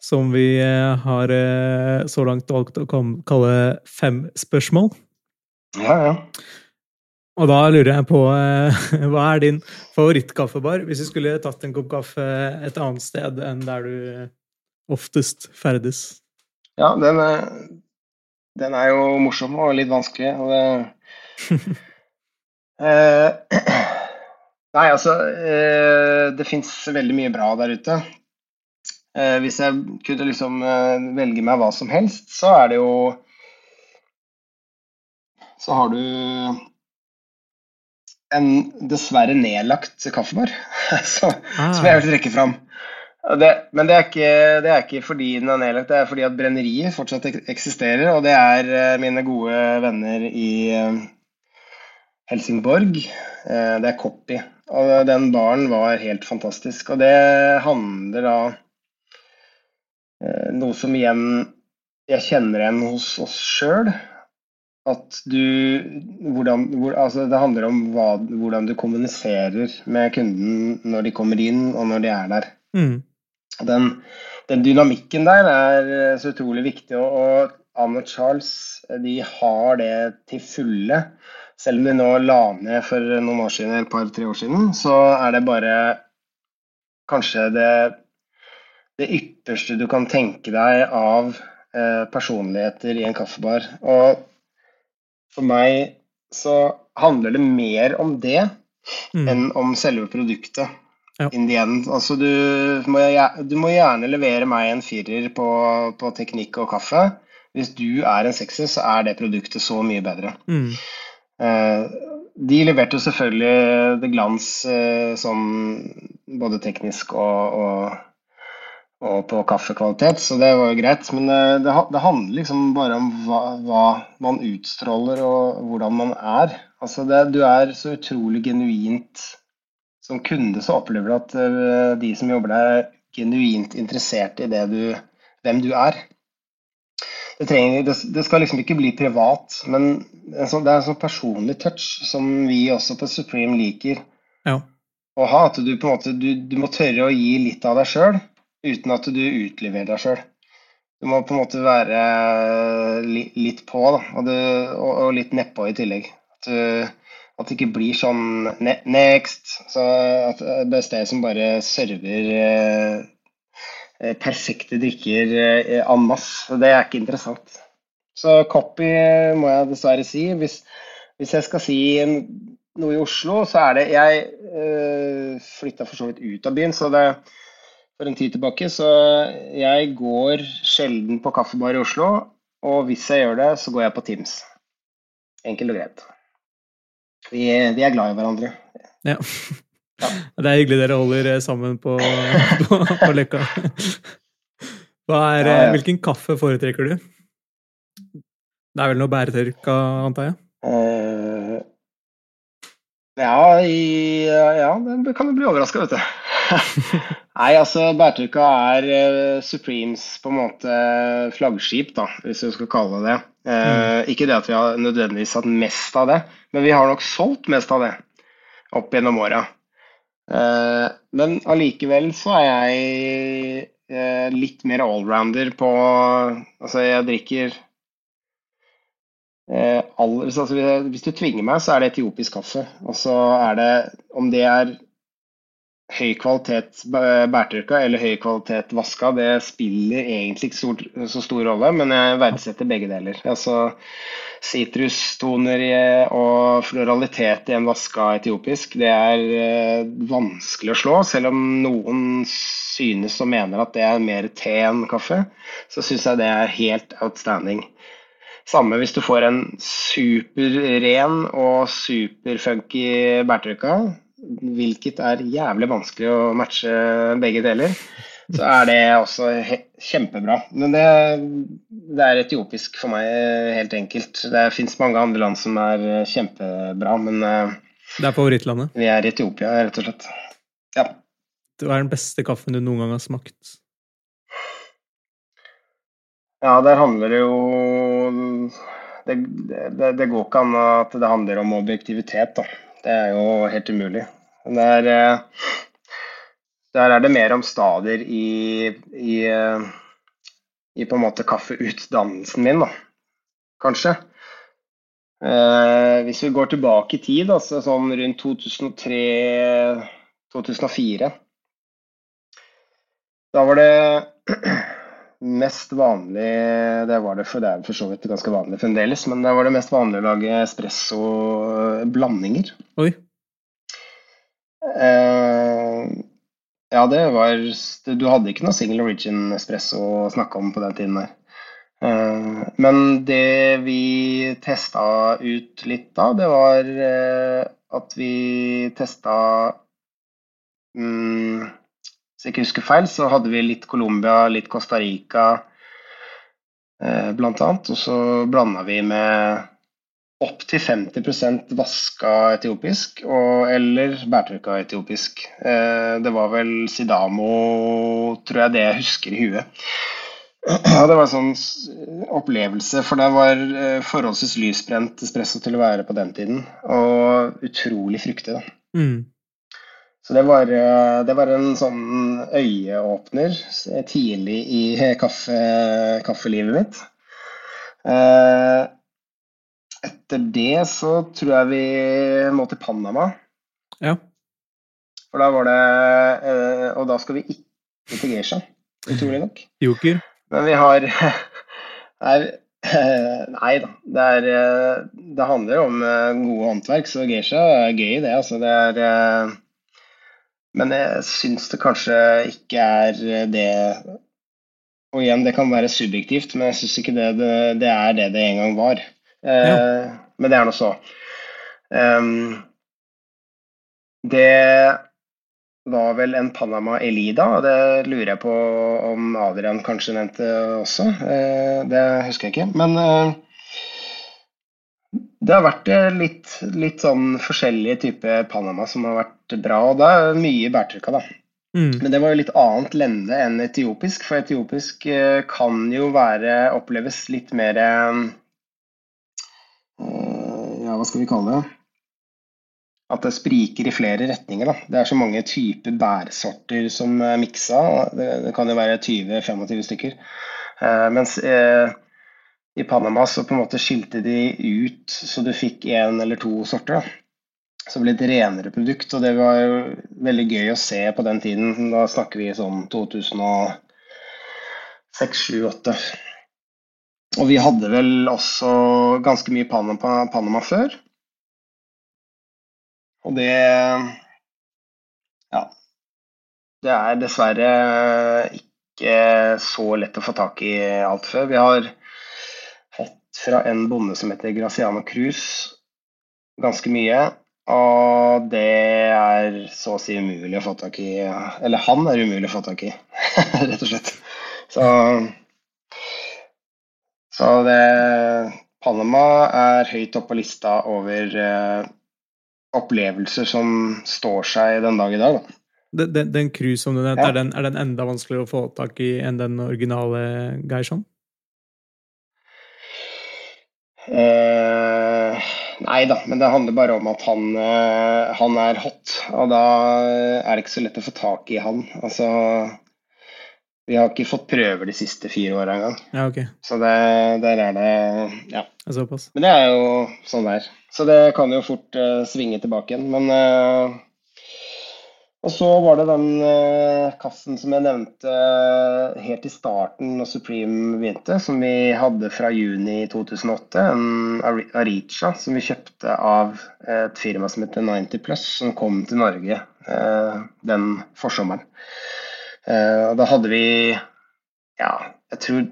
Som vi eh, har eh, så langt valgt å kalle Fem spørsmål. Ja, ja. Og da lurer jeg på Hva er din favorittkaffebar hvis du skulle tatt en kopp kaffe et annet sted enn der du oftest ferdes? Ja, den er, den er jo morsom og litt vanskelig. og det Eh, nei, altså eh, Det fins veldig mye bra der ute. Eh, hvis jeg kunne liksom velge meg hva som helst, så er det jo Så har du en dessverre nedlagt kaffebar så, ah. som jeg vil trekke fram. Det, men det er, ikke, det er, ikke, fordi den er nedlagt, det er fordi at brenneriet fortsatt eksisterer. Og det er mine gode venner i Helsingborg. Eh, det er Copy. Og den baren var helt fantastisk. Og det handler da eh, noe som igjen jeg kjenner igjen hos oss sjøl. At du hvordan, hvor, altså Det handler om hva, hvordan du kommuniserer med kunden når de kommer inn, og når de er der. Mm. Den, den, dynamikken der er eh, så utrolig viktig. Og, og Anne Charles de har det til fulle. Selv om de nå la ned for noen år siden, et par-tre år siden, så er det bare kanskje det, det ypperste du kan tenke deg av eh, personligheter i en kaffebar. Og for meg så handler det mer om det mm. enn om selve produktet. Ja. Altså, du, må, du må gjerne levere meg en firer på, på teknikk og kaffe. Hvis du er en sekser, så er det produktet så mye bedre. Mm. Eh, de leverte jo selvfølgelig det glans sånn både teknisk og, og, og, på kaffekvalitet, så det var jo greit. Men eh, det, det handler liksom bare om hva, hva, man utstråler og hvordan man er. Altså det, du er så utrolig genuint Som kunde så opplever du at de som jobber der, er genuint interessert i du, hvem du er det, trenger, det, det, skal liksom ikke bli privat, men sånn, det er en sånn personlig touch som vi også på Supreme liker ja. å ha. At du på en måte du, du må tørre å gi litt av deg sjøl uten at du utleverer deg sjøl. Du må på en måte være li, litt på, da, og, du, og, og litt nedpå i tillegg. At, du, at, det ikke blir sånn next. Så at det er sted som bare server eh, Eh, perfekte drikker eh, en masse. Det er ikke interessant. Så copy må jeg dessverre si. Hvis, hvis jeg skal si noe i Oslo, så er det Jeg øh, flytta for så vidt ut av byen, så det for en tid tilbake. Så jeg går sjelden på kaffebar i Oslo. Og hvis jeg gjør det, så går jeg på Teams. Enkelt og greit. Vi, vi er glad i hverandre. Ja. Det er hyggelig dere holder eh, sammen på, på, på Løkka. Er, ja. Hvilken kaffe foretrekker du? Det er vel noe bæretørka, antar jeg? Uh, ja, i, ja, det kan du bli overraska, vet du. Nei, altså bærtørka er Supremes på en måte flaggskip, da, hvis du skal kalle det det. Uh, mm. Ikke det at vi har nødvendigvis hatt mest av det, men vi har nok solgt mest av det opp gjennom åra. Eh, men allikevel så er jeg eh, litt mer allrounder på Altså, jeg drikker eh, all, altså, Hvis du tvinger meg, så er det etiopisk kaffe. Og så er det Om det er høy kvalitet bærtørka eller høy kvalitet vaska, det spiller egentlig ikke så stor rolle, men jeg verdsetter begge deler. Altså Sitrustoner og floralitet i en vaska etiopisk, det er eh, vanskelig å slå. Selv om noen synes og mener at det er mer te enn kaffe, så syns jeg det er helt outstanding. Samme hvis du får en superren og superfunky bærtrykka, hvilket er jævlig vanskelig å matche begge deler, så er det også kjempebra. Men det, det, er etiopisk for meg, helt enkelt. Det fins mange andre land som er kjempebra, men eh, Det er favorittlandet? Vi er i Etiopia, rett og slett. Ja. Hva er den beste kaffen du noen gang har smakt? Ja, der handler det jo det, det, det, går ikke an at det handler om objektivitet, da. Det er jo helt umulig. Det eh, der er det mer om stadier i, i, eh, i på en måte kaffeutdannelsen min, da. Kanskje. Eh, hvis vi går tilbake i tid, altså sånn rundt 2003-2004 Da var det mest vanlig Det var det for det er for så vidt ganske vanlig fremdeles, men det var det mest vanlig å lage espresso-blandinger. Oi. Eh, ja, det var Du hadde ikke noe single origin espresso å snakke om på den tiden der. Eh, men det vi testa ut litt da, det var eh, at vi testa mm, hvis jeg ikke husker feil, så hadde vi litt Colombia, litt Costa Rica eh, blant annet. Og så blanda vi med opptil 50% vaska etiopisk og, eller bærtørka etiopisk. Eh, det var vel Sidamo, tror jeg det jeg husker i huet. Ja, det var en sånn opplevelse, for det var eh, forholdsvis lysbrent espresso til å være på den tiden. Og utrolig fruktig, da. Mm. Så det var, eh, det var, en sånn øyeåpner tidlig i kaffe, kaffelivet mitt. Eh, etter det så tror jeg vi må til Panama. Ja. For da var det eh, Og da skal vi ikke til Geisha, utrolig nok. Joker. Men vi har er, Nei da. Det, er, det handler om gode håndverk, så Geisha er gøy, det. Altså, det er men jeg syns det kanskje ikke er det Og igjen, det kan være subjektivt, men jeg syns ikke det, det, det, er det det en gang var. Eh, ja. Men det er nå så. Det var vel en Panama Elida, og det lurer jeg på om Adrian kanskje nevnte også. Eh, det husker jeg ikke. Men eh, det har vært litt, litt sånn forskjellige typer Panama som har vært bra. Og da er mye bærtrykka, da. Mm. Men det var jo litt annet lende enn etiopisk. For etiopisk kan jo være oppleves litt mer hva skal vi kalle det? At det spriker i flere retninger. da. Det er så mange typer bærsorter som er miksa. Det, det kan jo være 20-25 stykker. Eh, mens eh, i Panama så på en måte skilte de ut så du fikk én eller to sorter. Da. Det ble et renere produkt, og det var jo veldig gøy å se på den tiden. Da snakker vi sånn 2006, 2007, 2008. Og vi hadde vel også ganske mye Panama, Panama før. Og det Ja. Det er dessverre ikke så lett å få tak i alt før. Vi har fra en bonde som heter Graciano Cruz. Ganske mye. Og det er så å si umulig å få tak i Eller han er umulig å få tak i, rett og slett. Så, så det Panama er høyt oppe på lista over eh, opplevelser som står seg den dag i dag. Da. Den, den, den cruise som du nevnte, ja. er, den, er, den, enda vanskeligere å få tak i enn den originale Geishon? Eh, nei da, men det handler bare om at han, eh, han, er hot. Og da er det ikke så lett å få tak i han. Altså Vi har ikke fått prøver de siste fire åra engang. Ja, okay. Så det, der er det Ja. Såpass. Men det er jo sånn det er. Så det kan jo fort uh, svinge tilbake igjen. Men uh, og så var det den uh, kassen som jeg nevnte helt i starten når Supreme begynte, som vi hadde fra juni 2008. En Aricha som vi kjøpte av et firma som heter 90 Plus, som kom til Norge den forsommeren. Eh, og da hadde vi Ja, jeg tror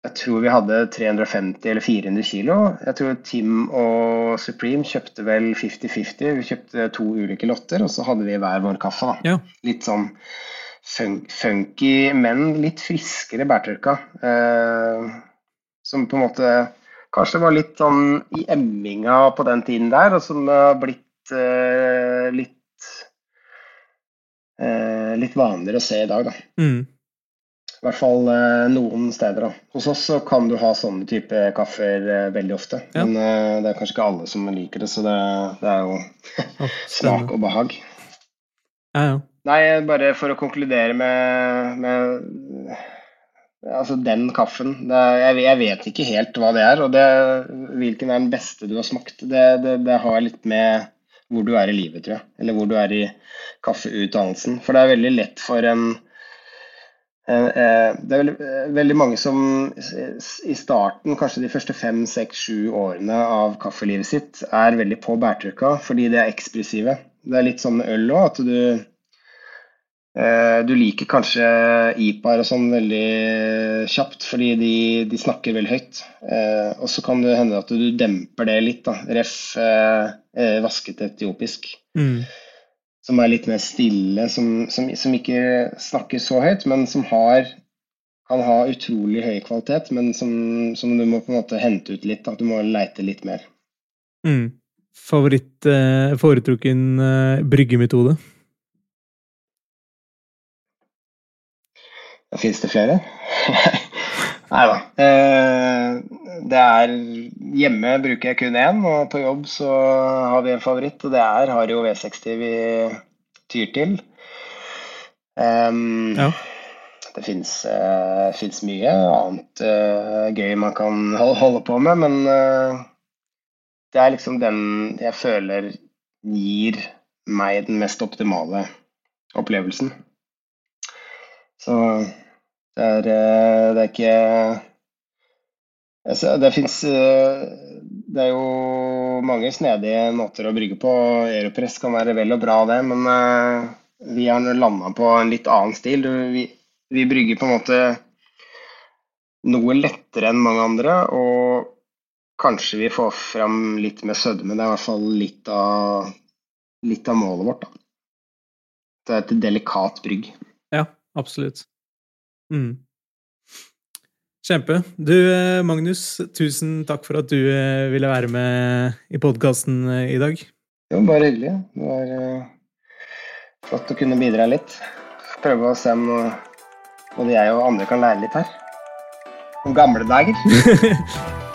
jeg tror vi hadde 350 eller 400 kilo. Jeg tror Tim og Supreme kjøpte vel 50-50. Vi kjøpte to ulike lotter, og så hadde vi hver vår kaffe. Ja. Litt sånn fun funky, men litt friskere bærtørka. Eh, som på en måte kanskje var litt sånn i emminga på den tiden der, og som har blitt eh, litt eh, litt vanligere å se i dag, da. Mm. I hvert fall eh, noen steder. da. Hos oss så kan du ha sånne type kaffer eh, veldig ofte. Ja. Men eh, det er kanskje ikke alle som liker det, så det, det er jo oh, smak og behag. Ja, ja. Nei, bare for å konkludere med, med altså den kaffen. Det, er- jeg, jeg vet ikke helt hva det er, og det, hvilken er den beste du har smakt. Det, det, det har litt med hvor du er i livet, tror jeg. Eller hvor du er i kaffeutdannelsen. For det er veldig lett for en en eh, Det er veldig, eh, veldig mange som i starten, kanskje de første fem, seks, sju årene av kaffelivet sitt, er veldig på bærtrykka fordi de er ekspressive. Det er litt sånn med øl òg, at du eh, Du liker kanskje IPA-er og sånn veldig kjapt fordi de, de snakker veldig høyt. Eh, Og så kan det hende at du demper det litt, da. Ref. eh, vasket etiopisk Mm. Som er litt mer stille, som, som, som ikke snakker så høyt, men som har, kan ha utrolig høy kvalitet, men som, som du må på en måte hente ut litt. At du må leite litt mer. Mm. Favoritt eh, foretrukken eh, bryggemetode? Fins det flere? Nei da. Eh, det er Hjemme bruker jeg kun én, og på jobb så har vi en favoritt, og det er Hario V60 vi tyr til. Um, Ja. Det fins mye annet uh, gøy man kan hol- holde på med, men uh, det er liksom den jeg føler gir meg den mest optimale opplevelsen. Så det er, eh, det er ikke Det fins Det er jo mange snedige måter å brygge på. Aeropress kan være vel og bra, det, men eh, vi har landa på en litt annen stil. Vi, vi brygger på en måte noe lettere enn mange andre, og kanskje vi får fram litt mer sødme. Det er i hvert fall litt av, litt av målet vårt, da. Det er et delikat brygg. Ja, absolutt. Mm. Kjempe. Du, eh, Magnus, tusen takk for at du eh, ville være med i podkasten i dag. Jo, bare hyggelig. Det var eh, flott å kunne bidra litt. Prøve å se om både jeg og andre kan lære litt her. Om gamle dager.